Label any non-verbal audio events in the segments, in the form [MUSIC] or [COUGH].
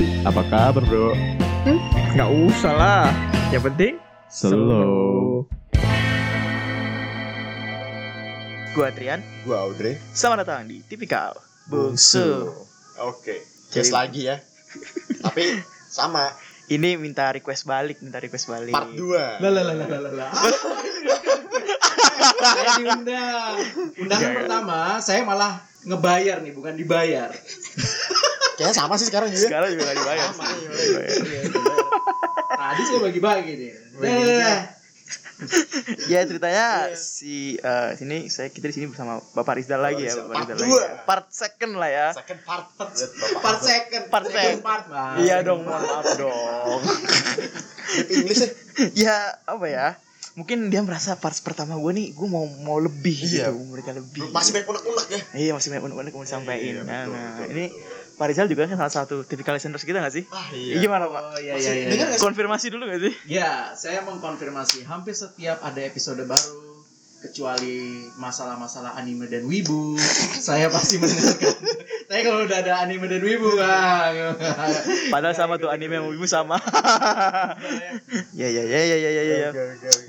sih? Apa kabar bro? Nggak usah lah. Yang penting Slow. Gua Trian. Gua Audrey. Selamat datang di Tipikal Bungsu. Oke. Jadi- Just lagi ya. [LAUGHS] Tapi sama Ini minta request balik, minta request balik. part 2. Lah lah lah lah lah lah. saya diundang. Undangan iya. pertama saya malah ngebayar nih, bukan dibayar. Kayaknya sama sih sekarang juga. Sekarang juga nggak dibayar. Sama, sih. iya. Dibayar. Tadi saya bagi-bagi [LAUGHS] nih. Bagi-bagi. Eh, Ya ceritanya Iya. si eh, sini saya kita di sini bersama Bapak Rizal lagi ya, Rizal. Bapak Part Rizal dua. lagi. ya. Part second lah ya. Second part. Part, part second, Part second. part. Iya dong, mohon maaf dong. English ya. [LAUGHS] ya apa ya? Mungkin dia merasa parts pertama gue nih, gue mau mau lebih Iya. gitu, mereka lebih. Masih banyak unek-unek ya. Iya masih banyak unek-unek mau disampaikan. Iya, nah, betul, nah, betul, ini betul. Pak Rizal juga kan salah satu tipikal listeners kita gak sih? Ah Iya. Gimana Pak? Oh iya iya iya. sih? Konfirmasi dulu gak sih? Ya, saya mengkonfirmasi hampir setiap ada episode baru kecuali masalah-masalah anime dan wibu, [LAUGHS] saya pasti mendengarkan. [LAUGHS] Tapi kalau udah ada anime dan wibu, [LAUGHS] ah, Padahal sama tuh anime yang ibu sama. ya ya ya ya ya ya ya.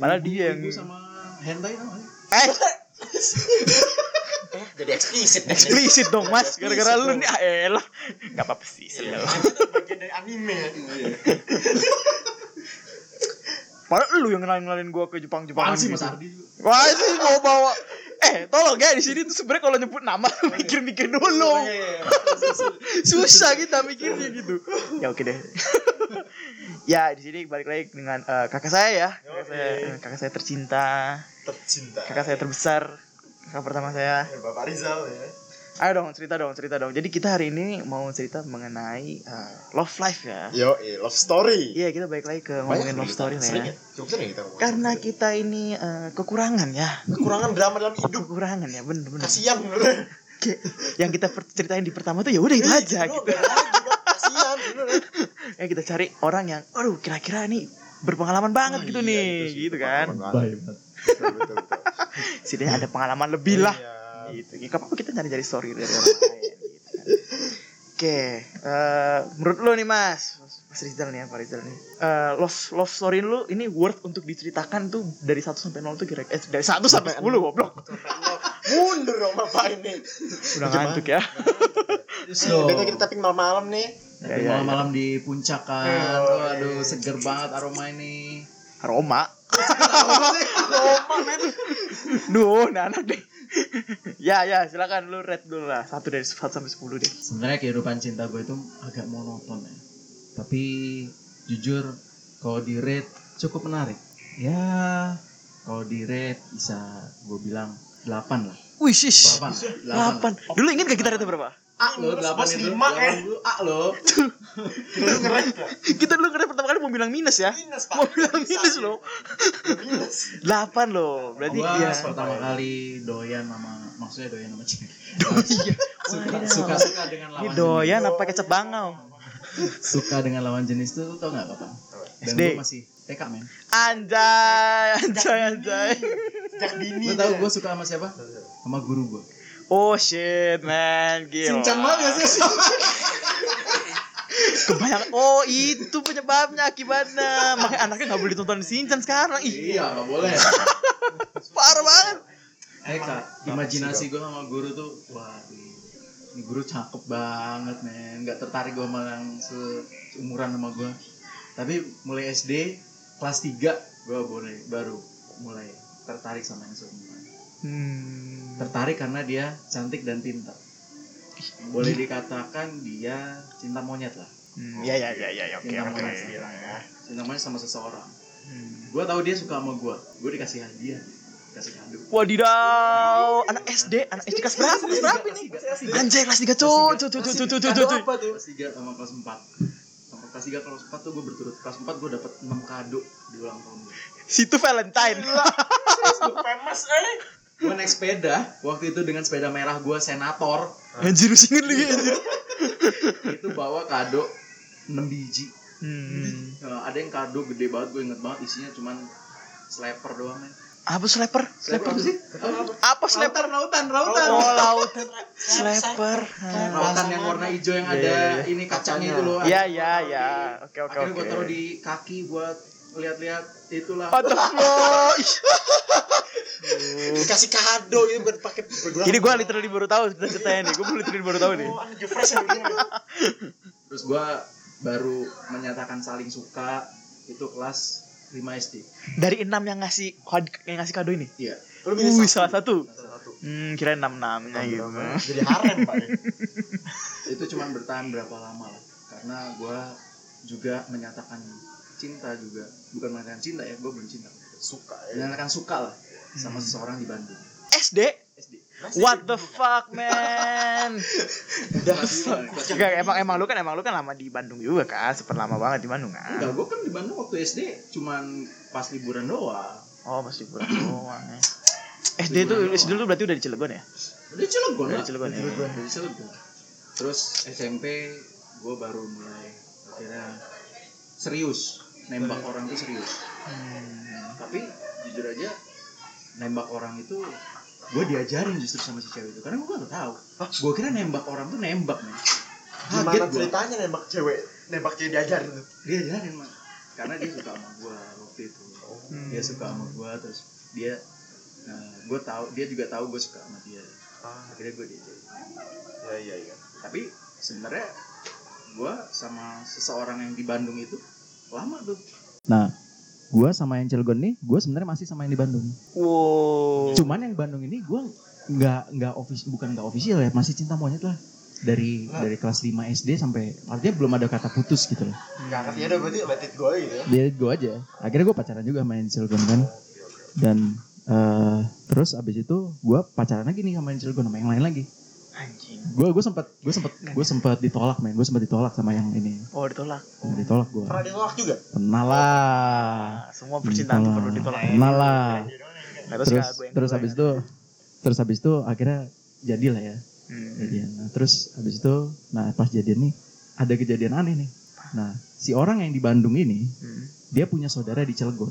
Padahal dia yang wibu sama hentai nggak? eh Eh, Jadi eksplisit eksplisit dong mas. Gara-gara lu nih ah elah. Gak apa-apa sih. Iya, selalu. itu bagian dari anime ya. [LAUGHS] Padahal lu yang kenalin-kenalin gua ke Jepang-Jepangan Apaan sih gitu. Mas Ardi? Wah sih mau bawa Eh, tolong ya di sini tuh sebenarnya kalau nyebut nama [LAUGHS] mikir-mikir dulu. Susah kita mikirnya gitu. Ya oke deh. [LAUGHS] ya di sini balik lagi dengan eh, kakak saya ya. Kakak saya, kakak saya tercinta, Tercinta. kakak saya terbesar, kakak pertama saya. Ya, Bapak Rizal ya. Ayo dong cerita dong, cerita dong. Jadi kita hari ini mau cerita mengenai eh, love life ya. Yo, eh, love story. Iya, kita balik lagi ke ngomongin love story lah ya. ya? Cukup sering kita ngomongin Karena kita ini eh, kekurangan ya. kekurangan drama dalam hidup. Kekurangan ya, bener bener. Kasihan bener. Yang kita ceritain di pertama tuh ya udah itu aja gitu. Kasihan bener. Ya kita cari orang yang aduh kira-kira nih berpengalaman banget Oh, gitu iya, nih, gitu itu kan. betul, betul. [LAUGHS] Setidaknya ada pengalaman lebih lah. Iya. Gitu. Ya, gak apa-apa kita nyari-nyari story dari orang lain gitu kan. Oke, eh, menurut lo nih Mas, Mas Rizal nih ya, Pak Rizal nih. Eh, love love story lu ini worth untuk diceritakan tuh dari 1 sampai 0 tuh kira-kira eh, dari 1 sampai 10 goblok. Mundur dong Bapak ini. Udah ngantuk ya. So, Betul kita tapping malam-malam nih. Ya, ya, malam-malam di puncak kan, Iya, waduh iya. seger banget aroma ini. Aroma. [LAUGHS] Aroma men. [LAUGHS] Duh, nah anak deh. [LAUGHS] ya ya silakan lu rate dulu lah satu dari 1 sampai 10 deh. Sebenarnya kehidupan cinta gue itu agak monoton ya. Tapi jujur kalau di rate cukup menarik. Ya kalau di rate bisa gue bilang 8 lah. Wih, shish. 8. 8. Dulu inget gak kita rate berapa? A lo 8 Bos itu. lima, eh. 8 dulu A lo. [LAUGHS] Kita ngeren ya. kita dulu keren pertama kali mau bilang minus ya. Minus, Pak. Mau bilang minus loh. Minus. 8 loh. Berarti Gua ya. pertama kali doyan sama maksudnya doyan sama cewek. Iya. suka suka suka dengan Ini lawan doyan apa kecap bangau? Suka dengan lawan jenis tuh tau gak kapan? Dan SD. gue masih TK men. Anjay, anjay, anjay. Sejak dini. Lu tau gue suka sama siapa? Sama guru gue. Oh shit, man. Gila. Cincang banget gak sih? Kebayang. Oh, itu penyebabnya akibatnya. Makanya anaknya nggak boleh ditonton Shinchan sekarang. Ih, iya gak boleh. [LAUGHS] parah banget. Eh kak, imajinasi gue sama guru tuh, wah ini guru cakep banget men. Gak tertarik gue sama yang se- seumuran sama gue. Tapi mulai SD kelas 3 gue boleh baru mulai tertarik sama yang seumuran. Hmm. Tertarik karena dia cantik dan pintar. Boleh dikatakan dia cinta monyet lah. Hmm, ya ya ya ya oke Cinta oke. monyet. Bilang ya. Cinta monyet sama seseorang. Hmm. Gue tahu dia suka sama gue. Gue dikasih hadiah, dikasih kado. Wadidaw, anak SD, anak SD kelas berapa? Kelas berapa ini? Anjay kelas 3 cuy, cuy, cuy, cuy, cuy, cuy, cuy, cuy. apa tuh? Kelas 3 sama kelas 4 Sama kelas 3 kelas 4 tuh gue berturut Kelas 4 gue dapet 6 kado di ulang tahun gue Situ Valentine. [LAUGHS] Famous eh. Gue naik sepeda Waktu itu dengan sepeda merah gue senator Anjir, inget lagi anjir. Itu bawa kado 6 biji Hmm. Nah, Ada yang kado gede banget gue inget banget Isinya cuman sliper doang men Apa sniper? Sniper sih? Apa sniper? lautan lautan Oh, lautan. Sniper. lautan yang warna hijau yang ada ini kacangnya itu loh Iya, iya, iya. Oke, oke, akhirnya oke. gue taruh di kaki buat lihat-lihat itulah? Ih. [LAUGHS] Dikasih kado itu buat pakai berdua. Ini gue literally baru tahu cerita-ceritanya nih. Gue literally baru tahu nih. Oh, fresh yang begini. [LAUGHS] terus gue baru menyatakan saling suka itu kelas 5 SD Dari enam yang ngasih kado, yang ngasih kado ini. iya Lu milih Wih, salah satu. Salah satu. Hmm, kira enam enamnya gitu. Jadi harem, Pak. ya. itu cuma bertahan berapa lama lah karena gue juga menyatakan cinta juga bukan menyatakan cinta ya gue belum cinta Suka ya. menyatakan suka lah sama seseorang di Bandung SD? SD What the fuck, man? [LAUGHS] Enggak, emang emang lu kan emang lu kan lama di Bandung juga kan, super lama banget di Bandung kan. enggak gue kan di Bandung waktu SD cuman pas liburan doang Oh, masih pulang [CLEARS THROAT] doang ya. SD itu SD lu berarti udah di Cilegon ya? udah Cilegon Udah di Cilegon ya. Dari Cilegon. terus SMP gue baru mulai akhirnya serius nembak orang itu serius Hmm. tapi jujur aja nembak orang itu gue diajarin justru sama si cewek itu karena gue gak tahu gue kira nembak orang tuh nembak nih Gimana gue ceritanya nembak cewek? Nembak cewek diajarin tuh. diajarin mah karena dia suka sama gue waktu itu Hmm. dia suka sama gue terus dia nah, gue tahu dia juga tahu gue suka sama dia akhirnya gue diajarin Ya iya iya. tapi sebenarnya gue sama seseorang yang di Bandung itu lama tuh nah gue sama yang Cilegon nih gue sebenarnya masih sama yang di Bandung Wow. cuman yang Bandung ini gue nggak nggak office bukan nggak official ya masih cinta monyet lah dari Nah. dari kelas 5 SD sampai artinya belum ada kata putus gitu loh Enggak ngerti ada berarti let it go gitu ya. dia gue aja akhirnya gue pacaran juga main Cilegon kan dan eh, terus abis itu gue pacaran lagi nih sama Cilegon sama yang lain lagi Anjing. Gue gue sempat gue sempat gue sempat ditolak main gue sempat ditolak sama yang ini Oh, ditolak. Sempat ditolak gue Pernah ditolak juga? pernah lah Nah, semua percintaan tuh perlu ditolak. pernah lah Nah, terus terus habis itu terus habis itu akhirnya jadilah ya Hmm. jadian nah, terus habis itu nah pas jadian nih ada kejadian aneh nih nah si orang yang di Bandung ini Hmm. dia punya saudara di Cilegon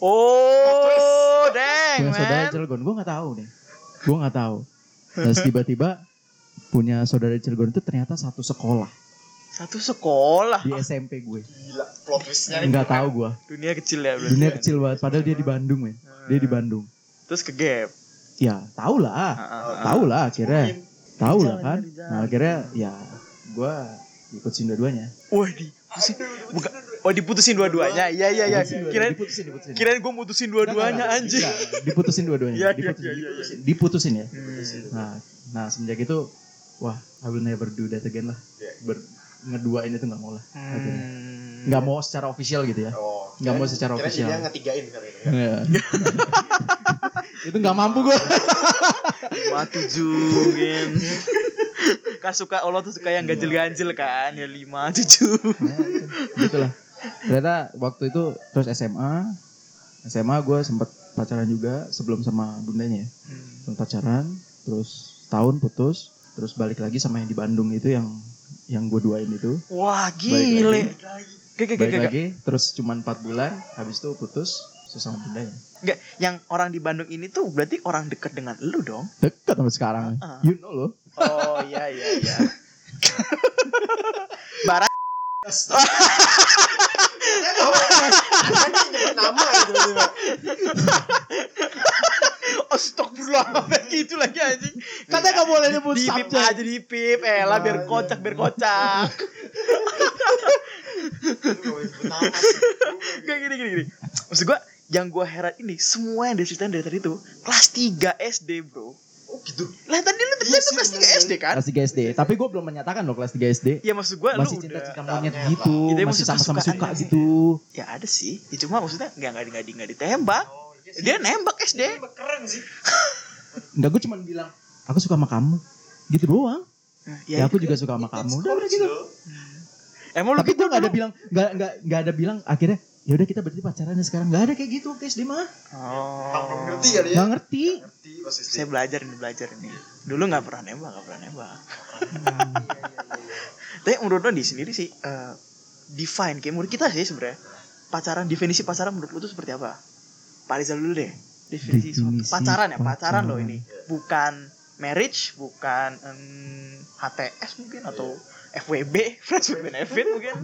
Oh, dang, punya saudara di. Cilegon gue nggak tahu nih gue nggak tahu terus tiba-tiba punya saudara di Cilegon itu ternyata satu sekolah Satu sekolah. di SMP gue Gila, plot twistnya nih. nggak tahu gue Dunia kecil ya berarti. dunia ya. kecil banget padahal dia di Bandung men dia di Bandung Terus ke gap. ya tau lah Ah, ah, ah. tahu lah akhirnya tahu lah Jalan, kan jalan, jalan. nah akhirnya ya gue ikutin dua-duanya Wah, di bukan Oh, diputusin dua-duanya. Iya, iya, iya. Diputusin Kirain diputusin diputusin kirain gue mutusin dua-duanya anjing. Enggak, diputusin dua-duanya Iya, iya, diputusin, diputusin, diputusin ya Hmm. nah nah semenjak itu wah I will never do that again lah Iya. Ber, ngeduain itu nggak mau lah akhirnya. Hmm. nggak mau secara official gitu ya Oh, Nggak mau secara kirain official. Dia ngetigain kali ini. Iya. [LAUGHS] itu nggak mampu gue lima tujuh kan kan suka Allah tuh suka yang ganjil-ganjil kan ya lima tujuh gitu lah ternyata waktu itu terus SMA SMA gue sempet pacaran juga sebelum sama bundanya ya Sempet pacaran terus tahun putus terus balik lagi sama yang di Bandung itu yang yang gue duain itu. Wah Balik gile Gak, gak, balik gak, gak. lagi terus cuman 4 bulan habis itu putus terus sama bundanya Nggak, yang orang di Bandung ini tuh berarti orang deket dengan lu dong? Dekat sampai sekarang. Ah. you know loh. Oh iya iya iya. [LAUGHS] Barat nama gitu. [LAUGHS] Astagfirullah kayak gitu lagi anjing Katanya nggak boleh nyebut di pip subjek. aja di pip eh lah biar kocak biar kocak. Kayak gini gini gini. Maksud gua yang gua heran ini semua yang diceritain dari tadi tuh kelas 3 SD, Bro. Oh gitu. Lah tadi lu Iya tuh sih, kelas 3 SD kan? kelas 3 SD tapi gue belum menyatakan loh kelas 3 SD Ya maksud gua masih lu cinta-cinta monyet gitu Iya, masih sama-sama suka aja. gitu ya ada sih. Ya cuma maksudnya enggak enggak enggak enggak ditembak. Oh, iya sih. Dia nembak SD. Ini keren sih. [LAUGHS] enggak gue cuma bilang aku suka sama kamu gitu doang Ya, ya, aku juga suka sama kamu udah udah gitu Emang lu tapi gitu gue gak ada bilang nggak nggak nggak ada bilang akhirnya ya udah kita berarti pacaran ya sekarang nggak ada kayak gitu waktu SD mah Belum Oh. ngerti kali ya. nggak ngerti Ngerti pas SD. Saya belajar ini belajar ini. Dulu nggak pernah nembak, nggak pernah nembak. Tapi menurut lo di sendiri sih eh, define kayak menurut kita sih sebenarnya pacaran definisi pacaran menurut lo tuh seperti apa? Pak Rizal dulu deh. definisi, suatu pacaran ya pacaran loh pacaran. ini bukan marriage bukan em, HTS mungkin atau FWB friends with benefit mungkin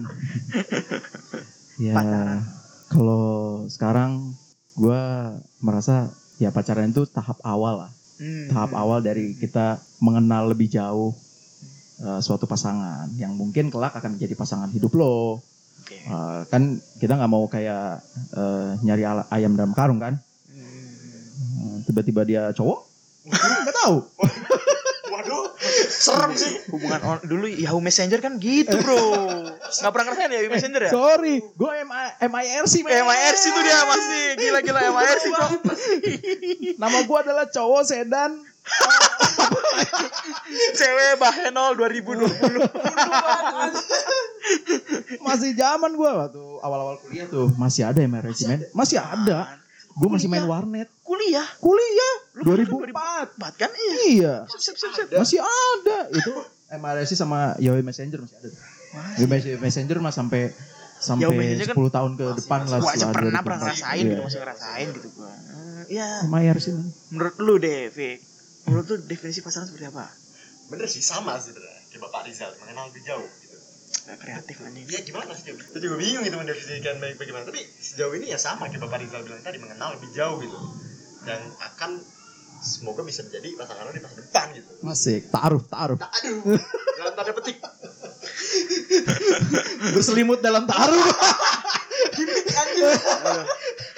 [LAUGHS] Ya, Pacaran. kalau sekarang gua merasa ya pacaran itu tahap awal lah. Hmm. Tahap awal dari kita mengenal lebih jauh eh, suatu pasangan yang mungkin kelak akan menjadi pasangan hidup lo. Oke. Eh, kan kita nggak mau kayak eh, nyari ala- ayam dalam karung kan. Hmm. Eh, Tiba-tiba dia cowok, nggak tahu. [LAUGHS] Waduh, serem sih. hubungan on, dulu Yahoo Messenger kan gitu bro nggak pernah ngerasain ya Yahoo Messenger ya Sorry, gue MIRC. MIRC tuh dia masih gila-gila MIRC kok Nama gue adalah cowok sedan. [LAUGHS] cewek Bahenol 2020 [LAUGHS] Masih zaman gue waktu awal-awal kuliah tuh masih ada MIRC man. Masih ada. Gue masih main warnet. kuliah Kuliah Lu kan 2004. 2004 kan iya Iya, masih ada. Itu MIRC sama Yahoo Messenger masih ada. Yahoo Mes- Messenger mah sampai sampai Yahoo Messenger 10 kan tahun ke depan lah setelah pernah pernah 2004. ngerasain Iya. gitu masih ngerasain gitu gua Eh, ya MIRC man. menurut lu deh Vic menurut lu definisi pacaran seperti apa Bener sih sama sebenarnya. Kayak Bapak Rizal mengenal lebih jauh gitu. Gak kreatif anjing Iya gimana sih Jobi? Saya juga bingung gitu mendefinisikan baik bagaimana. Tapi sejauh ini ya sama kayak Bapak Rizal bilang tadi mengenal lebih jauh gitu. Dan akan semoga bisa menjadi pasangan lo di masa depan gitu. Masih taruh, taruh. Aduh, dalam tanda petik. Berselimut dalam taruh.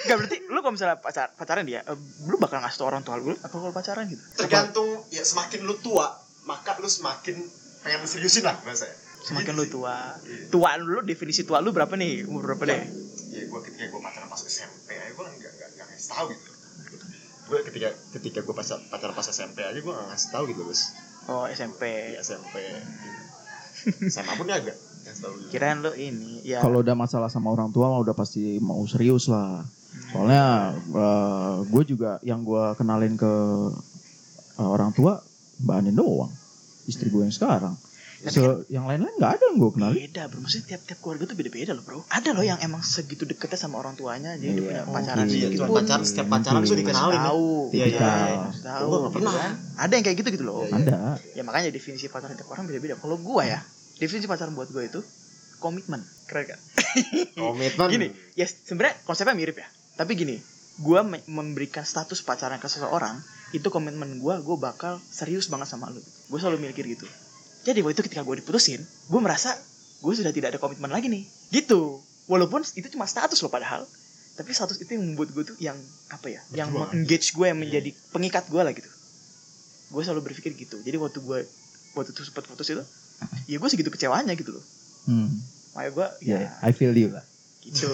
Gak berarti lu kalau misalnya pacar, pacaran dia eh, lu bakal ngasih tau orang tua lu apa kalau pacaran gitu Tergantung ya semakin lu tua, maka lu semakin pengen seriusin lah bahasa ya. semakin lu tua tua lu definisi tua lu berapa nih umur berapa deh Ya gue ketika gue pacaran pas SMP aja gue nggak nggak nggak ngasih tahu gitu. Gue ketika ketika gue pas pacaran pas SMP aja gue nggak ngasih tahu gitu bos. oh SMP Di SMP. SMA pun ya agak kirain lu ini ya Kalau udah masalah sama orang tua mah udah pasti mau serius lah. Soalnya gue juga yang gue kenalin ke eh, orang tua Mbak Anin doang. Istri gue yang sekarang. So, yang lain-lain nggak ada yang gue kenalin. beda bro maksudnya tiap-tiap keluarga tuh beda-beda loh bro ada loh yang emang segitu deketnya sama orang tuanya jadi dia Iya, punya pacaran Iya, sedikit pun pacaran setiap pacaran tuh dikenalin. ya. tahu Iya, iya, iya. Tahu Gua nggak gitu pernah. kan. ada yang kayak gitu gitu loh. Ada. ya makanya definisi pacaran tiap orang beda-beda kalau gua ya definisi pacaran buat gua itu komitmen. Keren kan? [LAUGHS] Komitmen. gini ya sebenarnya konsepnya mirip ya. Tapi gini gua me- memberikan status pacaran ke seseorang itu komitmen gua gua bakal serius banget sama lu. Gue selalu mikir gitu. Jadi waktu itu ketika gue diputusin gue merasa gue sudah tidak ada komitmen lagi nih. Gitu. Walaupun itu cuma status loh padahal. Tapi status itu yang membuat gue tuh yang apa ya yang Berjuang. engage gue yang menjadi pengikat gue lah gitu. Gue selalu berpikir gitu. Jadi waktu gue waktu itu sempat putus itu ya gue segitu kecewanya gitu loh Hmm. makanya gue ya Ya, I feel you lah. gitu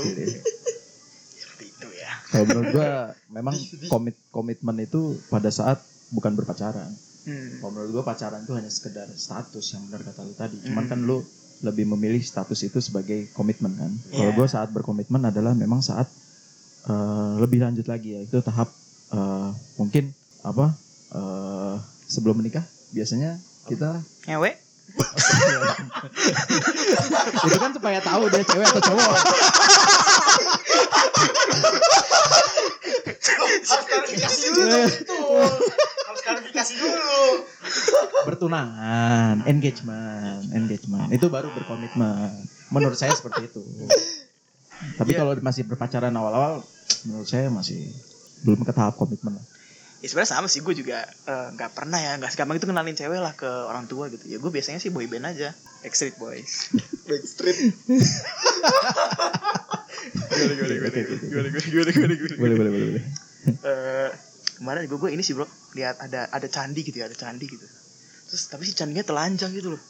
seperti itu ya Kalau menurut gue memang [LAUGHS] komit komitmen itu pada saat bukan berpacaran. hmm. Kalau menurut gue pacaran itu hanya sekedar status yang benar kata lu tadi. Cuman Hmm. kan lu lebih memilih status itu sebagai komitmen kan. Kalau Iya. gue saat berkomitmen adalah memang saat eh, lebih lanjut lagi ya. Itu tahap eh, mungkin apa eh, sebelum menikah biasanya kita ngewe itu kan supaya tahu dia cewek atau cowok. Harus klarifikasi dulu. Betul. Harus klarifikasi dulu. Bertunangan, engagement, engagement. Itu baru berkomitmen. Menurut saya seperti itu. Tapi Iya. kalau masih berpacaran awal-awal, menurut saya masih belum ke tahap komitmen. lah. Ya sebenarnya sama sih gue juga eh, nggak pernah ya nggak segampang itu kenalin cewek lah ke orang tua gitu ya gue biasanya sih boyband aja Backstreet Boys Backstreet. Boleh, boleh, boleh, boleh. Eh, kemarin gue gue ini sih bro lihat ada ada candi gitu ya ada candi gitu terus tapi si candinya telanjang gitu loh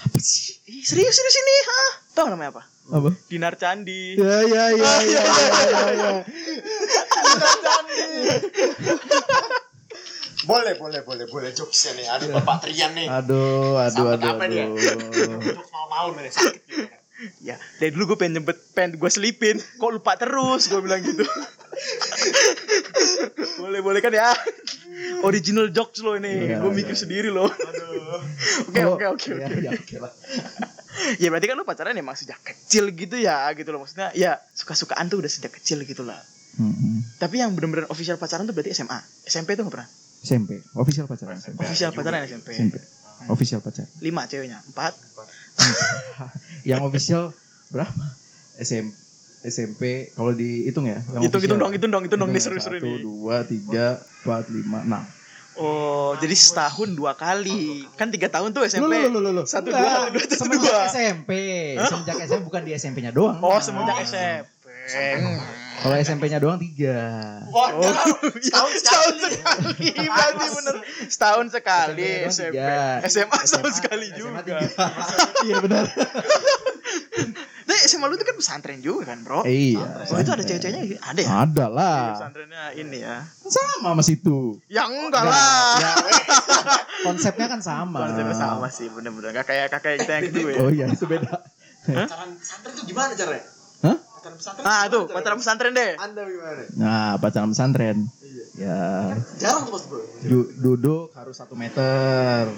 Apa sih? Ih, serius serius ini hah tau namanya apa Apa? dinar candi Ya, ya, ya, ya, ya, ya, ya. [LAUGHS] Boleh, boleh, boleh, boleh jokesnya nih. Aduh, Bapak Trian nih. Aduh, aduh, Sampai aduh, aduh. Malam-malam nih sakit gitu. ya dari dulu gue pengen nyebet pengen gue selipin kok lupa terus gue bilang gitu boleh boleh kan ya original jokes lo ini Iya, gue iya. mikir sendiri lo Aduh. oke oke oke Ya, oke ya, oke lah. ya berarti kan lu pacaran emang sejak kecil gitu ya gitu loh maksudnya ya suka-sukaan tuh udah sejak kecil gitu lah Mm-mm. Tapi yang bener-bener official pacaran tuh berarti SMA. SMP tuh gak pernah. SMP, official pacaran SMP. Official pacaran SMP. SMP. Official pacaran. Lima ceweknya, empat. Yang official berapa? SM, SMP kalau dihitung ya. yang Hitung, hitung dong, hitung dong, hitung dong. Nih ya, seru-seru Satu, nih. dua, tiga, empat, lima, enam. Oh, jadi setahun dua kali. Kan tiga tahun tuh SMP. Loh, loh, loh, loh. Satu, dua, satu, dua, satu, Semenjak dua. SMP. Semenjak SMP bukan di SMP-nya doang. Oh, Nah. semenjak SMP. Kalau SMP-nya doang tiga. Oh, setahun, [LAUGHS] setahun sekali. Berarti bener. Setahun sekali SMP SMP. SMA setahun sekali SMA juga. [LAUGHS] Iya benar. [LAUGHS] Tapi SMA lu tuh kan pesantren juga kan, Bro? Iya. Oh, itu ada cewek-ceweknya? Ada ya? Ada Iya, lah. Pesantrennya ini ya. Sama mas itu. Ya enggak Enggak, lah. ya, konsepnya kan sama. Konsepnya sama sih, bener-bener. Gak kayak kakek kita yang kedua ya. Oh iya itu beda. Pacaran pesantren tuh gimana caranya? Pacaran pesantren. Nah, tuh, caranya? pacaran pesantren deh. Anda gimana? Nah pacaran pesantren. Ya Jarang tuh bro. du- duduk harus satu meter.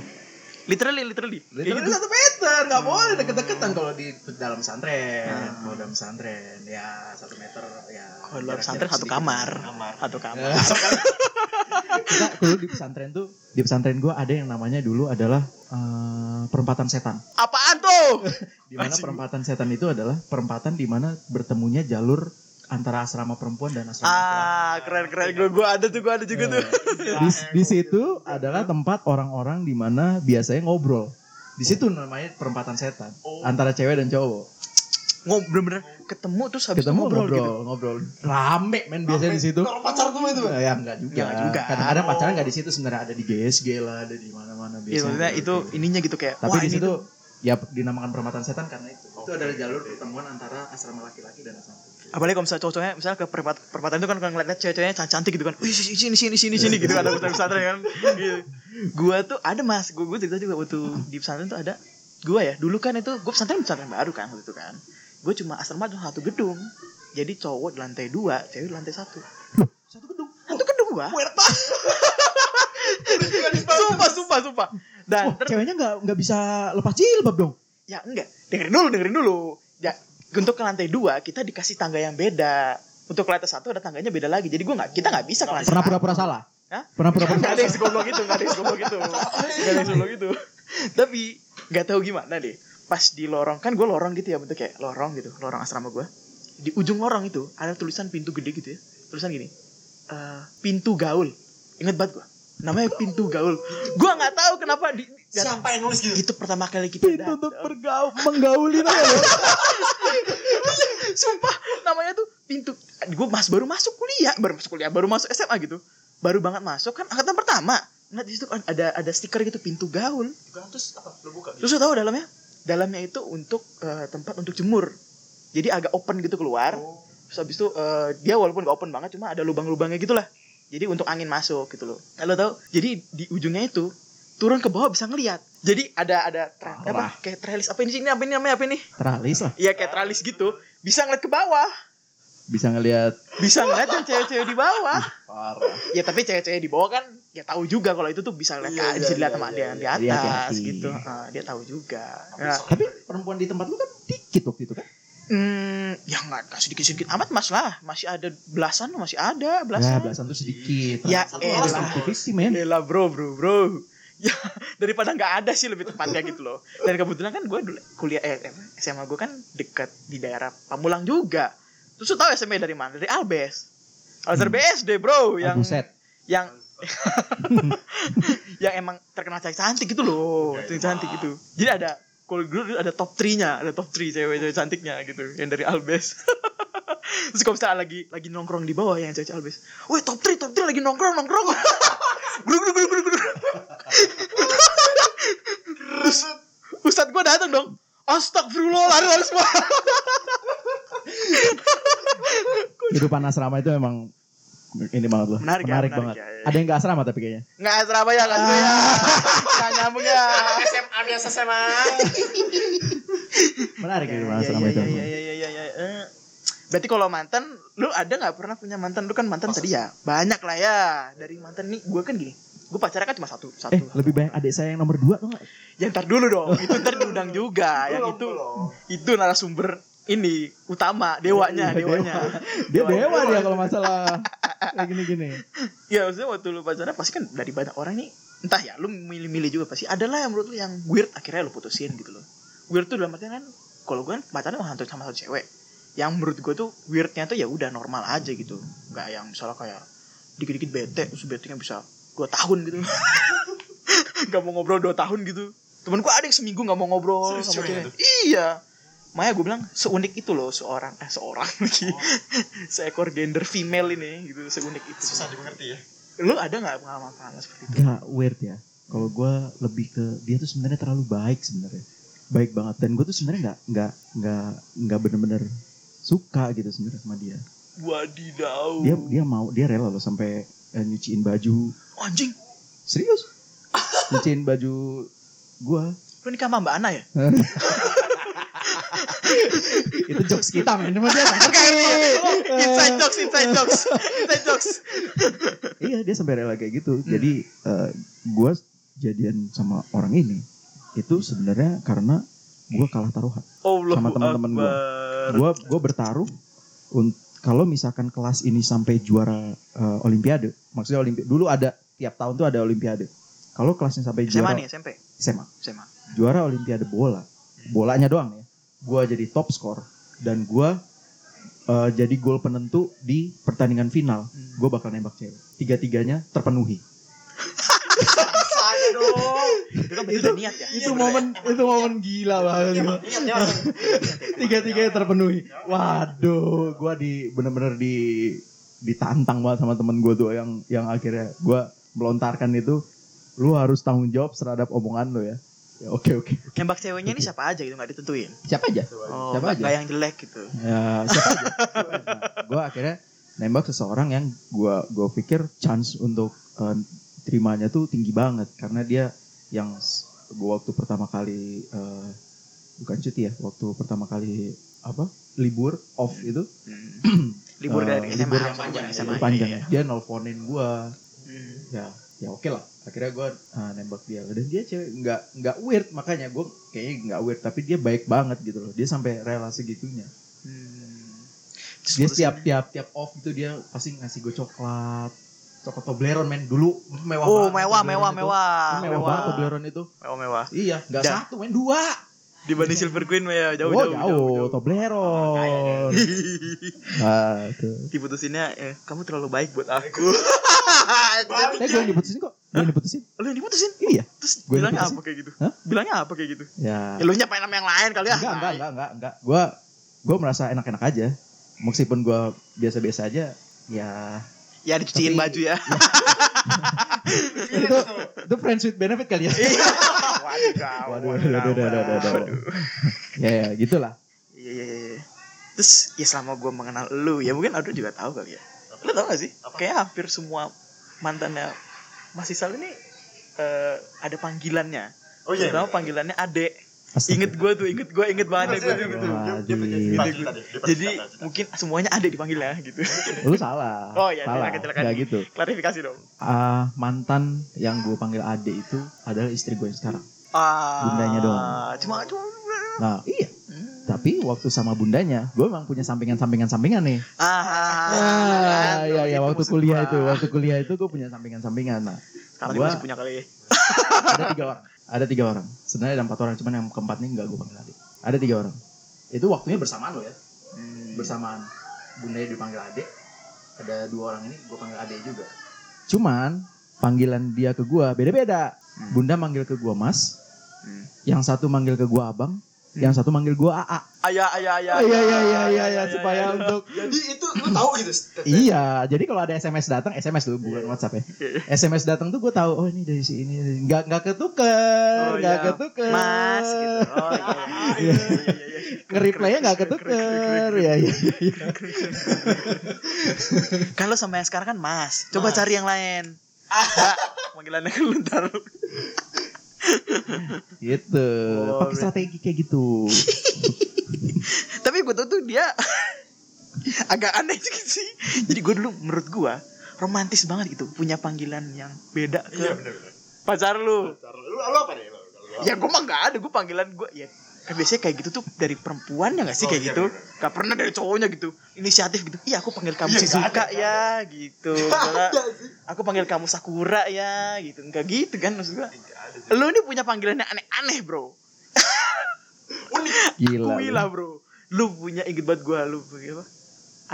Literally, literally. Literally gitu. satu meter, nggak boleh deket-deketan kalau di dalam pesantren. Kalau dalam pesantren ya satu meter ya. Kalau dalam pesantren satu kamar. Kamar. Satu kamar. Ya. [LAUGHS] Kita dulu di pesantren tuh di pesantren gua ada yang namanya dulu adalah eh, perempatan setan. Apaan tuh? [LAUGHS] Di mana perempatan setan itu adalah perempatan di mana bertemunya jalur antara asrama perempuan dan asrama laki-laki. Ah, keren keren. Gue gue ada tuh, gue ada juga tuh. di, di situ adalah tempat orang-orang di mana biasanya ngobrol. Di situ namanya perempatan setan antara cewek dan cowok. Ngobrol bener-bener ketemu terus habis Ketemu ngobrol, ngobrol, gitu. ngobrol. Rame men biasanya di situ. Kalau pacar tuh itu. Ya enggak juga. Ya, enggak juga. Kadang-kadang pacaran enggak di situ sebenarnya ada di GSG lah, ada di mana-mana Iya, biasanya. maksudnya itu ininya gitu kayak. Tapi di situ tuh- ya dinamakan perempatan setan karena itu. Itu adalah jalur pertemuan antara asrama laki-laki dan asrama perempuan. Apalagi kalau misalnya cowok-cowoknya misalnya ke perempat, perempatan itu kan kalau ngeliatnya cewek-ceweknya can- cantik gitu kan wih sini sini sini sini sini gitu kan ada pesantren kan. Gitu. gua tuh ada mas. Gua, gua cerita juga waktu di pesantren tuh ada gua ya. Dulu kan itu gua pesantren pesantren baru kan waktu itu kan. Gua cuma asrama cuma satu gedung. Jadi cowok di lantai dua cewek di lantai satu. Satu gedung. satu gedung gua [LAUGHS] sumpah sumpah sumpah. Dan ceweknya enggak enggak bisa lepas jilbab dong. Ya enggak, dengerin dulu, dengerin dulu. Ya, untuk ke lantai dua kita dikasih tangga yang beda. Untuk ke lantai satu ada tangganya beda lagi. Jadi gua nggak, kita nggak bisa ke lantai Pernah pura-pura salah? Hah? Pernah pura-pura Nggak ada yang segoblok itu, nggak ada yang segoblok itu, [LAUGHS] nggak ada yang segoblok itu. Tapi nggak tahu gimana deh. Pas di lorong kan gue lorong gitu ya bentuk kayak lorong gitu, lorong asrama gue. Di ujung lorong itu ada tulisan pintu gede gitu ya. Tulisan gini, eh, pintu gaul. Ingat banget gue. Namanya pintu gaul. Gue nggak tahu kenapa di. Siapa yang nulis gitu? itu pertama kali kita Pintu datang. untuk bergaul, menggauli tau [LAUGHS] gak lu? Sumpah namanya tuh pintu gue mas baru masuk kuliah baru masuk kuliah baru masuk SMA gitu baru banget masuk kan angkatan pertama nah di situ ada ada stiker gitu pintu gaul Terus apa? Lo buka. terus lu tahu dalamnya dalamnya itu untuk eh, tempat untuk jemur jadi agak open gitu keluar Oh. terus habis itu eh, dia walaupun gak open banget cuma ada lubang-lubangnya gitu lah jadi untuk angin masuk gitu loh. Nah, lo tahu jadi di ujungnya itu turun ke bawah bisa ngelihat jadi ada ada tra- Parah. apa kayak tralis. Apa ini sih? Ini apa ini? Namanya apa ini? Teralis lah. Iya kayak tralis gitu. Bisa ngeliat ke bawah. Bisa ngelihat bisa ngeliat yang cewek-cewek di bawah. Parah. ya tapi cewek-cewek di bawah kan ya tahu juga kalau itu tuh bisa lihat Iya, bisa iya, dilihat iya, sama iya, dia yang di iya. atas gitu. Ah, dia tahu juga. Nah, Tapi perempuan di tempat lu kan dikit waktu itu kan? Hmm, ya nggak sedikit-sedikit amat mas lah. Masih ada belasan masih ada Ya belasan belasan tuh sedikit. Ya, Satu sih men. Elah bro bro bro. Ya daripada nggak ada sih lebih tepatnya gitu loh. Dan kebetulan kan gue dulu kuliah eh, eh, SMA gue kan dekat di daerah Pamulang juga. Terus lu tahu SMA dari mana? Dari Albes Albes Hmm. BSD bro yang Buset. yang [LAUGHS] yang emang terkenal cantik cantik gitu loh. Cantik cantik gitu. Jadi ada kalau dulu ada top 3 nya ada top 3 cewek-cewek cantiknya gitu yang dari Albes [LAUGHS] terus kalau misalnya lagi lagi nongkrong di bawah yang cewek Albes woi top 3 top 3 lagi nongkrong nongkrong. [LAUGHS] Guru guru guru guru [LAUGHS] terus ustadz gua datang dong. Astagfirullah lari lari semua Kehidupan asrama itu emang ini banget loh. Menarik ya, menarik menarik banget. ya, ya. Ada yang gak asrama tapi kayaknya. nggak asrama ya nggak asrama ya [LAUGHS] nggak nyambung ya SMA biasa SMA. [LAUGHS] Menarik kehidupan Iya, asrama iya, itu. iya, iya, iya, iya, iya. Eh, Berarti kalau mantan, lu ada nggak pernah punya mantan? Lu kan mantan tadi ya, banyak lah ya. Dari mantan nih, gue kan gini, gue pacarnya kan cuma satu, Eh, satu. lebih banyak adik saya yang nomor dua tuh gak? Yang ntar dulu dong, itu ntar diundang juga. [LAUGHS] yang Belum, itu, belum. itu narasumber ini utama dewanya Iya, dewanya Dia dewa dia kalau masalah kayak gini-gini. ya maksudnya waktu lu pacaran pasti kan dari banyak orang nih entah ya lu milih-milih juga pasti. Ada lah yang menurut lu yang weird akhirnya lu putusin gitu loh. Weird tuh dalam artian kan kalau gue kan pacaran sama satu sama satu cewek. Yang menurut gue tuh weirdnya tuh ya udah normal aja gitu. Nggak yang misalnya kayak dikit-dikit bete terus bete bisa dua tahun gitu. [LAUGHS] Nggak mau ngobrol dua tahun gitu. Temen gue ada yang seminggu nggak mau ngobrol Serius sama cewek. iya Maya gue bilang seunik itu loh seorang eh seorang [LAUGHS] lagi seekor gender female ini gitu seunik itu susah dimengerti ya lu ada nggak pengalaman pengalaman seperti itu Gak weird ya. Kalau gue lebih ke dia tuh sebenarnya terlalu baik sebenarnya. Baik banget dan gue tuh sebenarnya nggak nggak nggak nggak bener-bener suka gitu sebenarnya sama dia. wadidaw Dia dia mau dia rela loh sampai eh, nyuciin baju. anjing Serius? nyuciin baju gua. lu nikah sama mbak Ana ya [LAUGHS] Itu jokes kita men. Cuma dia inside jokes inside jokes inside jokes iya dia sampai rela kayak gitu. Jadi eh, gua jadian sama orang ini itu sebenarnya karena gua kalah taruhan. Allah Sama teman-teman gua. Gua gua bertaruh un- kalau misalkan kelas ini sampai juara eh, olimpiade, maksudnya olimpiade dulu ada tiap tahun tuh ada olimpiade. Kalau kelasnya sampai SMA juara nih SMP SMA, SMA juara olimpiade bola, bolanya doang ya. Gua jadi top skor dan gua eh, jadi gol penentu di pertandingan final. Hmm. Gue bakal nembak cewek. Tiga-tiganya terpenuhi. saya dong itu kan niat ya itu momen itu momen gila banget. ingat ya Tiga-tiganya terpenuhi. Waduh, gua di bener-bener di ditantang banget sama temen gue tuh yang yang akhirnya gua melontarkan itu lu harus tanggung jawab terhadap omongan lu ya. Ya oke oke. nembak ceweknya ini siapa aja gitu nggak ditentuin Siapa aja? oh Siapa aja? nggak yang jelek gitu Ya, siapa aja. [LAUGHS] gue akhirnya nembak seseorang yang gua gua pikir chance untuk eh, terimanya tuh tinggi banget karena dia yang gua waktu pertama kali eh, bukan cuti ya, waktu pertama kali apa libur off itu Hmm. [CLEARS THROAT] libur eh, dari SMA libur sama panjang, SMA libur panjang ya. Dia nelponin gua Hmm. ya ya oke lah akhirnya gue nembak dia. Dan dia cewek nggak nggak weird makanya gue kayaknya nggak weird tapi dia baik banget gitu loh. Dia sampai rela segitunya Hmm. Terus dia tiap tiap tiap off itu dia pasti ngasih gue coklat. Coklat Toblerone men. Dulu mewah oh banget mewah mewah itu. mewah. Mewah banget Toblerone itu. Mewah mewah. Iya nggak satu men. Dua dibanding Silver Queen mah ya jauh oh, jauh jauh, jauh. Toblerone nah [LAUGHS] tuh diputusinnya eh, kamu terlalu baik buat aku. [LAUGHS] Eh gue yang diputusin kok. Gue yang diputusin. Lu yang diputusin? Iya terus Gua bilangnya diputusin. apa kayak gitu? Hah? bilangnya apa kayak gitu? Ya. Ya lu nyapain sama yang lain kali ya? Enggak enggak enggak enggak enggak. Gue gue merasa enak-enak aja. Meskipun gue biasa-biasa aja ya ya dicuciin Tapi- baju ya itu itu friends with benefit kali ya Iya. [LAUGHS] Waduh wadidaw, waduh waduh waduh waduh, waduh. ya ya gitulah Iya, iya, iya, iya. Terus ya selama gue mengenal lu ya mungkin Ado juga tahu kali ya. Lu tau gak sih? Kayak hampir semua mantannya Mas Isal ini eh, ada panggilannya. oh iya Terutama panggilannya Ade. Astaga. Inget gue tuh, inget gue, inget banget gue tuh gitu. Jadi- Jadi mungkin semuanya Ade dipanggilnya gitu. lu salah Oh, iya, salah nggak gitu Klarifikasi dong. Ah, mantan yang gue panggil ade itu adalah istri gue yang sekarang Ah, Bundanya doang. Cuma cuma nah iya Hmm. tapi waktu sama bundanya gue memang punya sampingan-sampingan sampingan nih Ah, ah iya iya itu waktu kuliah gua. itu waktu kuliah itu gue punya sampingan-sampingan nah Sekarang gua- masih punya kali. ada tiga orang ada tiga orang. Sebenarnya ada empat orang cuman yang keempat nih nggak gue panggil adik. Ada tiga orang. Itu waktunya bersamaan loh ya. Hmm. bersamaan. Bundanya dipanggil adik ada dua orang ini gue panggil adik juga. Cuman panggilan dia ke gue beda-beda. Hmm. bunda manggil ke gue mas Hmm. yang satu manggil ke gue abang yang satu manggil gue aa Ayah, ayah, ayah. Oh, iya iya iya iya ayah, iya supaya ayah. untuk jadi itu lu tahu gitu Step. Iya, jadi kalau ada SMS datang, SMS dulu bukan. WhatsApp ya. [LAUGHS] SMS datang tuh gue tahu, oh ini dari si ini, nggak nggak ketuker, Oh, nggak iya. ketuker. Mas gitu. Oh iya. [LAUGHS] Nge-reply-nya nggak ketuker, ya iya. Lo sama yang sekarang kan Mas. Coba cari yang lain. [LAUGHS] Enggak, panggilannya lu ntar. Gitu, Oh, pakai iya. strategi kayak gitu. [LAUGHS] Tapi gue tuh dia [LAUGHS] agak aneh juga sih. Jadi gue dulu menurut gue romantis banget gitu. Punya panggilan yang beda ke iya benar benar pacar lu. lu. Lu apa nih? Lu, lu, lu, Ya gue mah gak ada, gue panggilan gue ya kan biasanya kayak gitu tuh dari perempuan ya gak sih Oh, kayak iya, gitu? bener. gak pernah dari cowoknya gitu. Inisiatif gitu. Iya aku panggil kamu Iya, si nggak suka ada, ya gitu. [LAUGHS] Karena aku panggil kamu sakura ya gitu. Enggak gitu kan maksud gua lu ini punya panggilan yang aneh-aneh bro [LAUGHS] Gila. Kui lah bro lu punya inget banget gua lu punya apa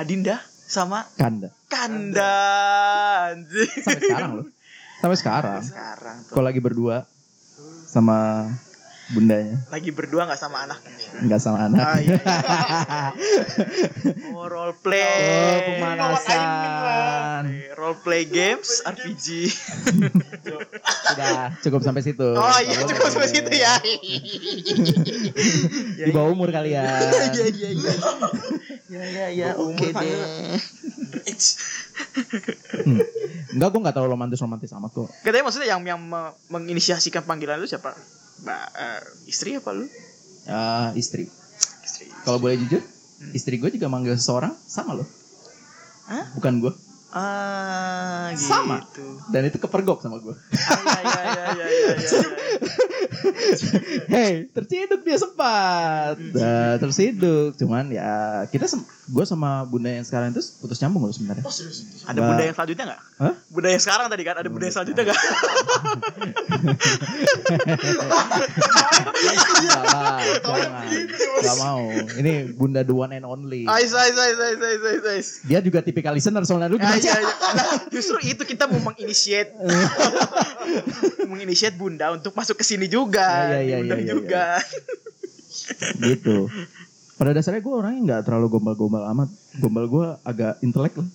Adinda sama Kanda. Kanda anjing Sampai sekarang loh. Sampai sekarang. sekarang tuh Kalau lagi berdua sama bundanya, lagi berdua nggak sama anaknya nggak sama anak. Ah, iya, iya, [LAUGHS] iya. Oh, role play. Oh, pemanasan. Role play games, RPG. Sudah cukup sampai situ. Oh iya, Nggak cukup sampai situ ya. Di bawah umur kalian. Iya, iya, iya. Ya, ya, ya, Umur oke panggil. deh. Hmm. Enggak, gue nggak terlalu romantis romantis amat kok. Katanya maksudnya yang yang me- menginisiasikan panggilan lu siapa? Mbak eh, istri apa lu? Ya, istri. Istri. Kalau boleh jujur, istri gue juga manggil seseorang sama loh. Hah? Bukan gue. Ah, gitu. Sama. Dan itu kepergok sama gue. Ah, iya, iya, iya. [LAUGHS] Hei, terciduk dia sempat. Nah, terciduk. Cuman ya kita gue sama bunda yang sekarang itu putus nyambung loh sebenarnya. Oh serius? Ada Mbak- bunda yang selanjutnya nggak? Hah? Bunda yang sekarang tadi kan? Ada bunda yang selanjutnya nggak? Jangan. Gak mau. Ini bunda the one and only. Ais, ais, ais, ais, ais, ais, ais. Dia juga tipikal listener soalnya lu Ah, gimana iya, iya. Justru itu kita mau menginisiat [LAUGHS] menginisiat bunda untuk masuk ke sini juga Iya, iya, diundang iya, iya, juga gitu. Pada dasarnya gue orangnya nggak terlalu gombal-gombal amat. Gombal gue agak intelek lah. [LAUGHS]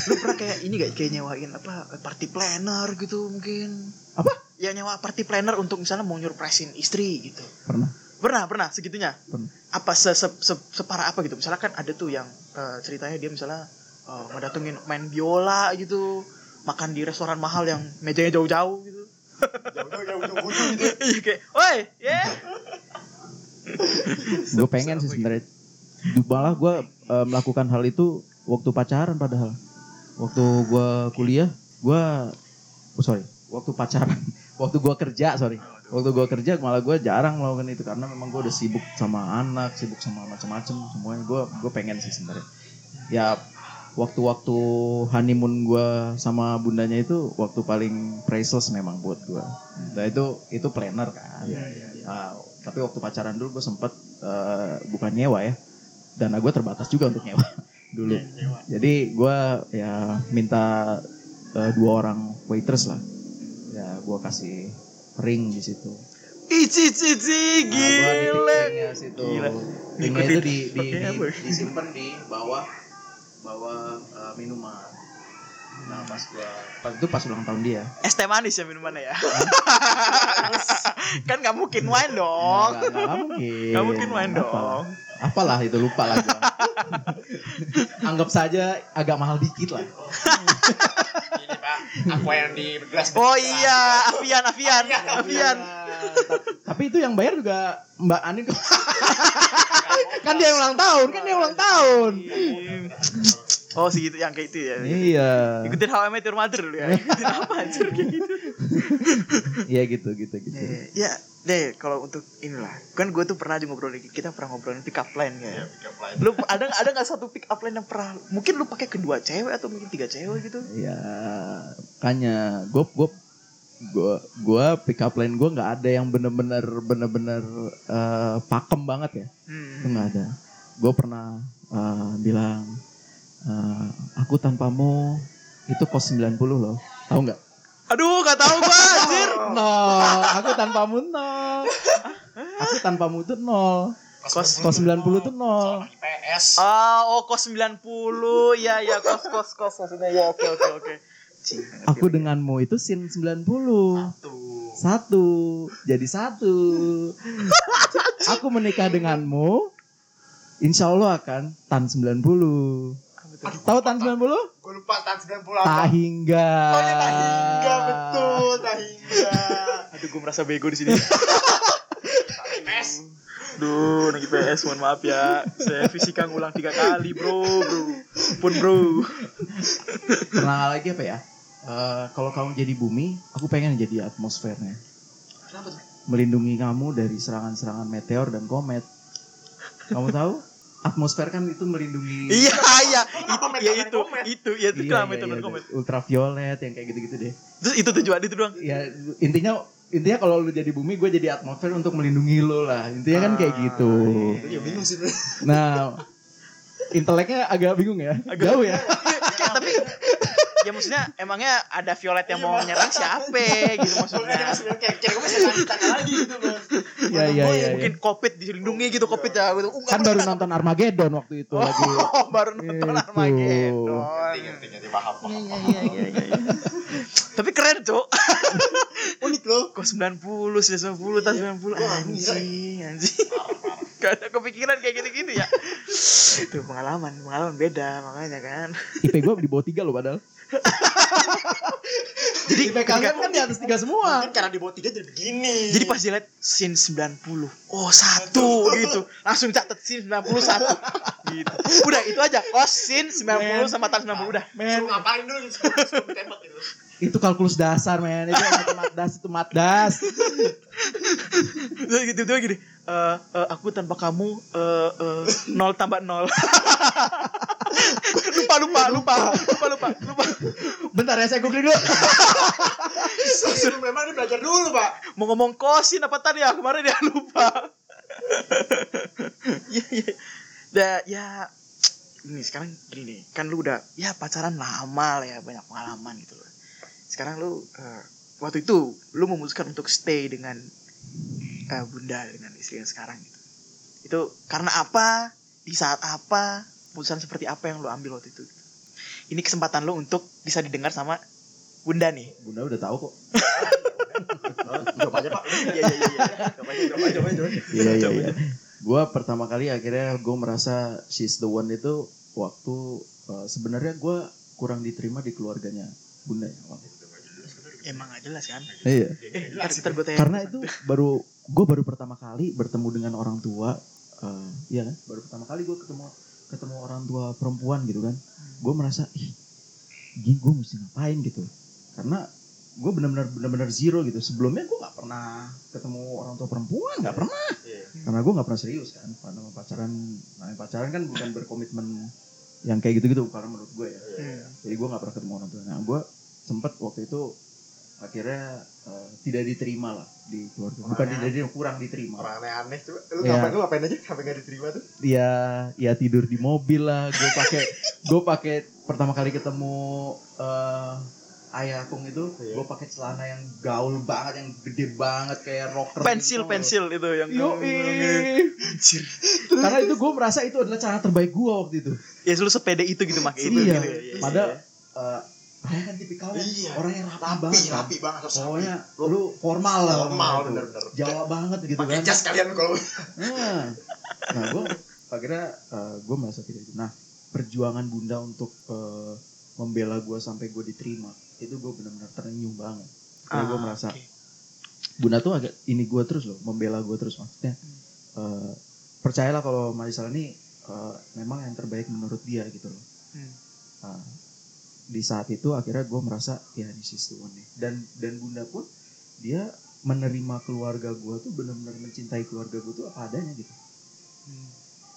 lu pernah kayak ini gak kayak nyewain apa party planner gitu mungkin Apa? ya nyewa party planner untuk misalnya mau nyurprisein istri gitu Pernah. pernah pernah segitunya Pernah. apa se, se, se- separah apa gitu misalnya kan ada tuh yang eh, ceritanya dia misalnya eh, ngedatengin main biola gitu makan di restoran mahal yang mejanya jauh-jauh gitu Jauh-jauh jauh-jauh gitu. [LAUGHS] iya kayak woi ya [LAUGHS] Gue pengen sih sebenarnya. Malah gue eh, melakukan hal itu waktu pacaran padahal. Waktu gue kuliah, gue, oh sorry, waktu pacaran, [LAUGHS] waktu gue kerja sorry, waktu gue kerja malah gue jarang melakukan itu karena memang gue udah sibuk sama anak, sibuk sama macam-macam semuanya. Gue gue pengen sih sebenarnya. Ya waktu-waktu honeymoon gue sama bundanya itu waktu paling priceless memang buat gue. Nah itu itu planner kan. Nah, tapi waktu pacaran dulu gue sempet eh, bukan nyewa ya, dana gue terbatas juga untuk nyewa [LAUGHS] dulu. Jadi gue ya minta eh, dua orang waitress lah, ya gue kasih ring di situ. Ici cici Nah, gile. ringnya situ. Gila. Ringnya itu di, di, apa? di, disimpan di bawah bawah eh, minuman. Nah pas gua pas itu pas ulang tahun dia. Es teh manis ya minumannya ya. kan nggak mungkin wine dong. Nggak, nggak, nggak mungkin. Nggak mungkin wine Apalah. dong. Apalah itu lupa lah gua. Anggap saja agak mahal dikit lah. Ini pak, aku yang di gelas. Oh iya, Avian, Avian, Avian. Tapi itu yang bayar juga Mbak Anin [LAUGHS] kan dia yang ulang tahun, kan dia ulang tahun. Oh segitu yang kayak itu ya. Iya. Ikutin How I Met Your Mother dulu ya. Ikutin apa anjir kayak gitu. [LAUGHS] Iya gitu gitu gitu. Eh, ya, deh kalau untuk inilah. Kan gue tuh pernah juga ngobrol kita pernah ngobrolin pick up line Iya, ya. pick up line. Lu ada ada nggak satu pick up line yang pernah mungkin lu pakai kedua cewek atau mungkin tiga cewek gitu? Iya, makanya gue gue gue gue pick up line gue nggak ada yang bener-bener bener-bener eh, pakem banget ya. Itu Hmm. nggak ada. Gue pernah eh, bilang eh, aku tanpamu itu kos 90 loh. Tahu nggak? Aduh, gak tahu gua anjir. [LAUGHS] Nol. Aku tanpamu nol. Aku tanpamu tuh nol. Kos Kos 90 tuh nol. PS. Ah, oh kos 90. Ya ya kos kos kos maksudnya. Ya oke oke oke. Cing, Aku denganmu itu sin 90. Tuh. Satu. Jadi satu. [LAUGHS] Aku menikah denganmu. Insya Allah akan tan 90. Tahu tan 90? Gue lupa tahun 90 apa. Tahingga. Oh ya Tahingga betul Tahingga. Aduh, gue merasa bego di sini. PS. Duh, anak IPS, mohon maaf ya. Saya fisika ngulang tiga kali, bro, bro. Pun bro. Pernah lagi apa ya? Eh, kalau kamu jadi bumi, aku pengen jadi atmosfernya. Kenapa tuh? melindungi kamu dari serangan-serangan meteor dan komet. Kamu tahu? Atmosfer kan itu melindungi Iya, iya. Itu, Komet, ya komet, itu, itu, ya itu Iya, kenapa iya, itu iya, non ultraviolet yang kayak gitu-gitu deh. Terus itu tujuan itu doang. Ya intinya intinya kalau lu jadi bumi gue jadi atmosfer untuk melindungi lo lah. Intinya kan kayak Ah, gitu. Iya bingung sih. Nah, inteleknya agak bingung ya. Jauh ya. Kayak, tapi ya maksudnya emangnya ada violet yang mau nyerang siapa gitu maksudnya. kayak kira gue tanya lagi gitu bos. Iya iya iya. Mungkin covid dilindungi gitu covid ya gitu. Kan baru nonton Armageddon waktu itu lagi. Oh, [LAUGHS] baru nonton Itu. Armageddon. Ngerti ngerti paham paham. Iya, iya, iya, iya, iya. [LAUGHS] Tapi keren, Cok. Unik loh. Kok 90, sudah 90, tahun 90. Anjing, anjing. [LAUGHS] Gak ada kepikiran kayak gitu-gitu ya. [LAUGHS] Itu pengalaman, pengalaman beda makanya kan. IP gue di bawah tiga loh padahal. [LAUGHS] Jadi IP kalian kan di atas tiga semua. Mungkin karena di bawah tiga jadi begini. Jadi pas dilihat scene 90 Oh satu gitu Langsung catat scene 91 Gitu Udah itu aja Kos scene 90 sama tahun 90 Udah Men, ngapain dulu ditembak gitu. Itu kalkulus dasar men. Itu matdas itu matdas. Terus gitu gini eh eh, Aku tanpa kamu eh eh, Nol tambah nol [LAUGHS] lupa lupa lupa lupa lupa lupa Bentar ya saya googling dulu. Sebelum memang dia belajar dulu pak. mau ngomong kosin apa tadi ya kemarin dia lupa [LAUGHS] ya ya ya, ya ini sekarang gini nih kan lu udah ya pacaran lama lah ya banyak pengalaman gitu loh sekarang lu eh, waktu itu lu memutuskan untuk stay dengan eh, bunda dengan istri yang sekarang gitu itu karena apa di saat apa putusan seperti apa yang lu ambil waktu itu ini kesempatan lu untuk bisa didengar sama bunda nih Bunda udah tahu kok. Coba aja pak. iya iya iya Coba aja coba aja coba aja. Iya iya iya. Gue pertama kali akhirnya gue merasa she's the one itu waktu eh, sebenarnya gue kurang diterima di keluarganya bunda ya. waktu itu. Emang gak jelas kan Iya. Eh, tanya. Karena itu baru gue baru pertama kali bertemu dengan orang tua, eh iya kan? Baru pertama kali gue ketemu ketemu orang tua perempuan gitu kan. Gue merasa ih, gini gue mesti ngapain gitu. Karena gue benar-benar benar-benar zero gitu. Sebelumnya gue nggak pernah ketemu orang tua perempuan, nggak pernah. Iya. Karena gue nggak pernah serius kan. Karena pacaran, namanya pacaran kan bukan berkomitmen yang kayak gitu-gitu. Karena menurut gue ya. Hmm. Jadi gue nggak pernah ketemu orang tua. Nah gue sempet waktu itu akhirnya eh, tidak diterima lah di keluarga. Bukan Orang tidak diterima, kurang diterima. Orang aneh-aneh coba. Lu Iya. ngapain lu ngapain aja sampai nggak diterima tuh? Dia ya tidur di mobil lah. Gue pakai gue pakai pertama kali ketemu eh ayah akung itu, Iya. gue pakai celana yang gaul banget, yang gede banget kayak rocker. pensil gitu. pensil itu yang Yo, Anjir. karena itu gue merasa itu adalah cara terbaik gue waktu itu. ya lu sepede itu gitu pakai itu iya. gitu ya, ya, Padahal ya. Eh, saya kan tipikal Iya. orang yang rapi, Rapi, banget. kan. rapi banget. harus rapi. Pokoknya lu formal lah. Formal, gitu. bener-bener. Jawa banget gitu Pakai kan. jas kalian kalau Nah, nah gue akhirnya gue merasa tidak itu. Nah, perjuangan bunda untuk eh, membela gue sampai gue diterima itu gue benar-benar terenyuh banget. Karena gue Ah, merasa oke. bunda tuh agak ini gue terus loh, membela gue terus maksudnya. eh, percayalah kalau Marisal ini eh, memang yang terbaik menurut dia gitu loh. Hmm. Nah, di saat itu akhirnya gue merasa ya this is the one nih. Dan dan bunda pun dia menerima keluarga gue tuh benar-benar mencintai keluarga gue tuh apa adanya gitu. Hmm.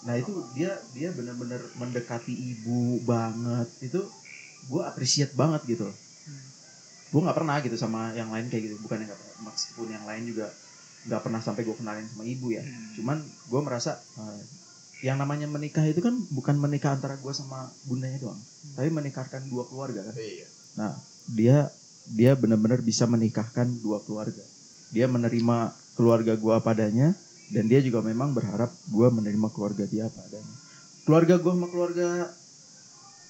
Nah itu dia dia benar-benar mendekati ibu banget itu gue appreciate banget gitu. Hmm. Gue nggak pernah gitu sama yang lain kayak gitu. Bukan yang pernah, meskipun yang lain juga nggak pernah sampai gue kenalin sama ibu ya. Hmm. Cuman gue merasa eh, yang namanya menikah itu kan bukan menikah antara gue sama bundanya doang, tapi menikahkan dua keluarga kan. Iya. Nah, dia dia benar-benar bisa menikahkan dua keluarga. Dia menerima keluarga gua padanya dan dia juga memang berharap gua menerima keluarga dia apa adanya. Keluarga gua sama keluarga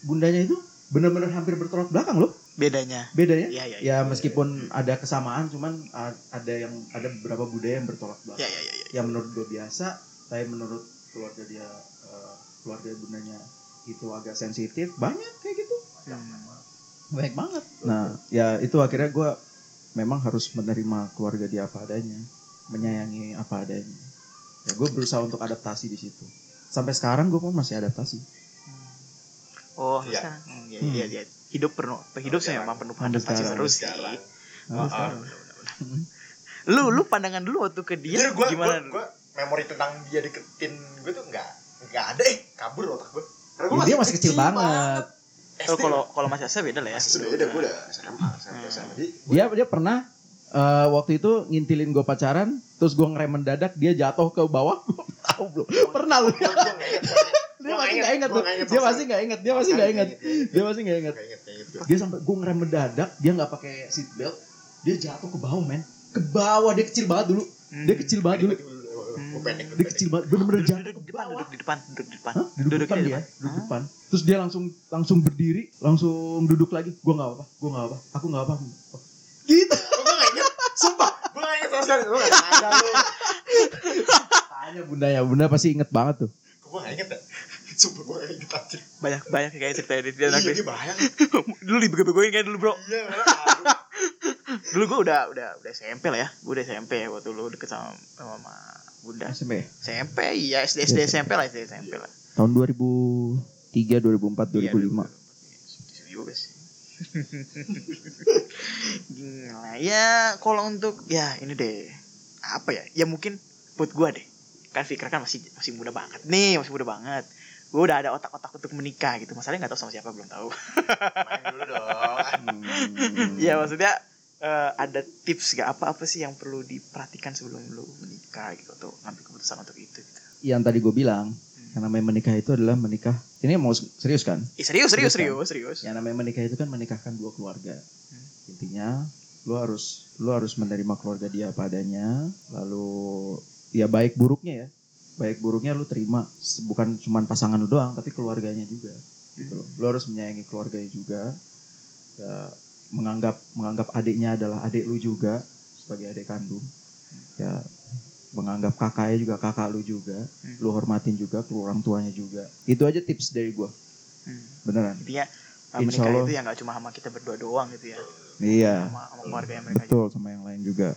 bundanya itu benar-benar hampir bertolak belakang loh. bedanya Bedanya ya ya ya ya meskipun ada kesamaan cuman ada yang ada beberapa budaya yang bertolak ya belakang. ya ya, ya. Yang menurut gua biasa, tapi menurut keluarga dia eh, keluarga bundanya itu agak sensitif. Banyak kayak gitu Hmm. banyak banget. Nah, ya itu akhirnya gue memang harus menerima keluarga dia apa adanya, menyayangi apa adanya. Ya gue berusaha untuk adaptasi di situ. Sampai sekarang gue pun masih adaptasi. oh Iya. sekarang Hmm, iya Hmm. iya iya hidup penuh hidup saya memang penuh adaptasi terus sih benar, benar. Lu lu pandangan dulu waktu ke dia Jujur gue gimana? gue gue memori tentang dia deketin gue tuh nggak nggak ada eh kabur otak gue. Karena gua Ya, dia masih kecil banget. Oh, kalau kalau Mas Asa beda lah ya. masih beda gue udah SMA SMA SMA. Jadi Dia dia pernah eh, waktu itu ngintilin gue pacaran, terus gue ngerem mendadak, dia jatuh ke bawah. [LAUGHS] Tahu belum? Pernah lu. gue. Dia masih nggak inget tuh. Dia masih nggak inget. Dia masih nggak inget. Dia masih nggak inget. Gue. Dia sampai gue ngerem mendadak, dia nggak pakai seat belt, dia jatuh ke bawah men. Ke bawah dia kecil banget dulu. Dia kecil banget dulu. Gue pendek. Dia kecil banget, bener-bener jatuh Duduk ke di depan, bawah. duduk di depan, duduk di depan. Hah? Duduk, depan di dia, duduk depan. Terus dia langsung langsung berdiri, langsung duduk lagi. Gue nggak apa, gue nggak apa, aku nggak apa. Gitu. Gue nggak inget. Sumpah gue nggak inget sama sekali. Gue nggak ada lu. Tanya bundanya, bunda pasti inget banget tuh. Gue nggak inget ya. Sumpah gue nggak inget anjir. Banyak banyak kayak cerita di dia Iya dia bahaya. [LAUGHS] Dulu dibego-begoin kayak dulu, Bro. Iya. [LAUGHS] Dulu gua udah udah udah SMP lah ya. Gua udah SMP waktu lu deket sama sama Bunda. SMP. SMP iya SD SD SMP lah SD SMP lah. Tahun 2003, 2004, 2005. Iya, juga sih. [LAUGHS] Gila. Ya kalau untuk ya ini deh apa ya? Ya mungkin buat gua deh. Kan Fikra kan masih masih muda banget nih, masih muda banget. Gua udah ada otak-otak untuk menikah gitu. Masalahnya nggak tahu sama siapa belum tahu. Main dulu dong. Hmm. [LAUGHS] Iya maksudnya eh, ada tips gak apa-apa sih yang perlu diperhatikan sebelum lu menikah gitu atau ngambil keputusan untuk itu gitu. Yang tadi gue bilang, yang namanya menikah itu adalah menikah. Ini mau serius kan? Ih, serius serius Serius, serius serius. Yang namanya menikah itu kan menikahkan dua keluarga. Hmm. Intinya, lu harus lu harus menerima keluarga dia padanya, lalu ya baik buruknya ya. Baik buruknya lu terima, bukan cuma pasangan lu doang, tapi keluarganya juga. Gitu loh. Lu harus menyayangi keluarganya juga. Ya, menganggap menganggap adiknya adalah adik lu juga sebagai adik kandung. Ya, menganggap kakaknya juga kakak lu juga. Hmm. Lu hormatin juga ke orang tuanya juga. Itu aja tips dari gua. Hmm. Beneran. Intinya Insya menikah Allah. itu ya nggak cuma sama kita berdua doang gitu ya. Iya. Sama, sama keluarga yang mereka juga. Betul sama yang lain juga.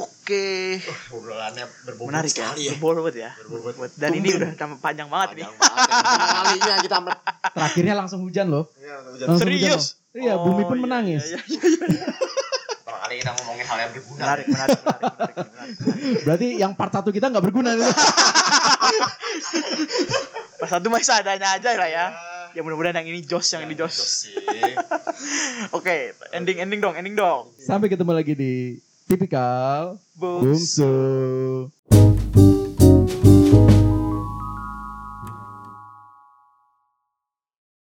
Oke. Obrolannya berbobot Menarik ya. sekali ya. Berbobot ya. Berbobot. Dan ini Tumben. udah tambah panjang banget nih. Panjang banget. Kalinya kita. Terakhirnya langsung hujan loh. Iya, Langsung Serius? hujan loh. Iya, Oh, bumi pun iya, menangis. iya, iya. Pertama kali kita ngomongin hal yang berguna. Menarik, menarik, menarik, menarik, menarik. Berarti yang part satu kita nggak berguna. Pas satu masih seadanya aja lah ya. Ya mudah-mudahan yang ini jos, yang ini jos. sih. [LAUGHS] Oke, ending ending dong, ending dong. Sampai ketemu lagi di tipikal Books. bungsu.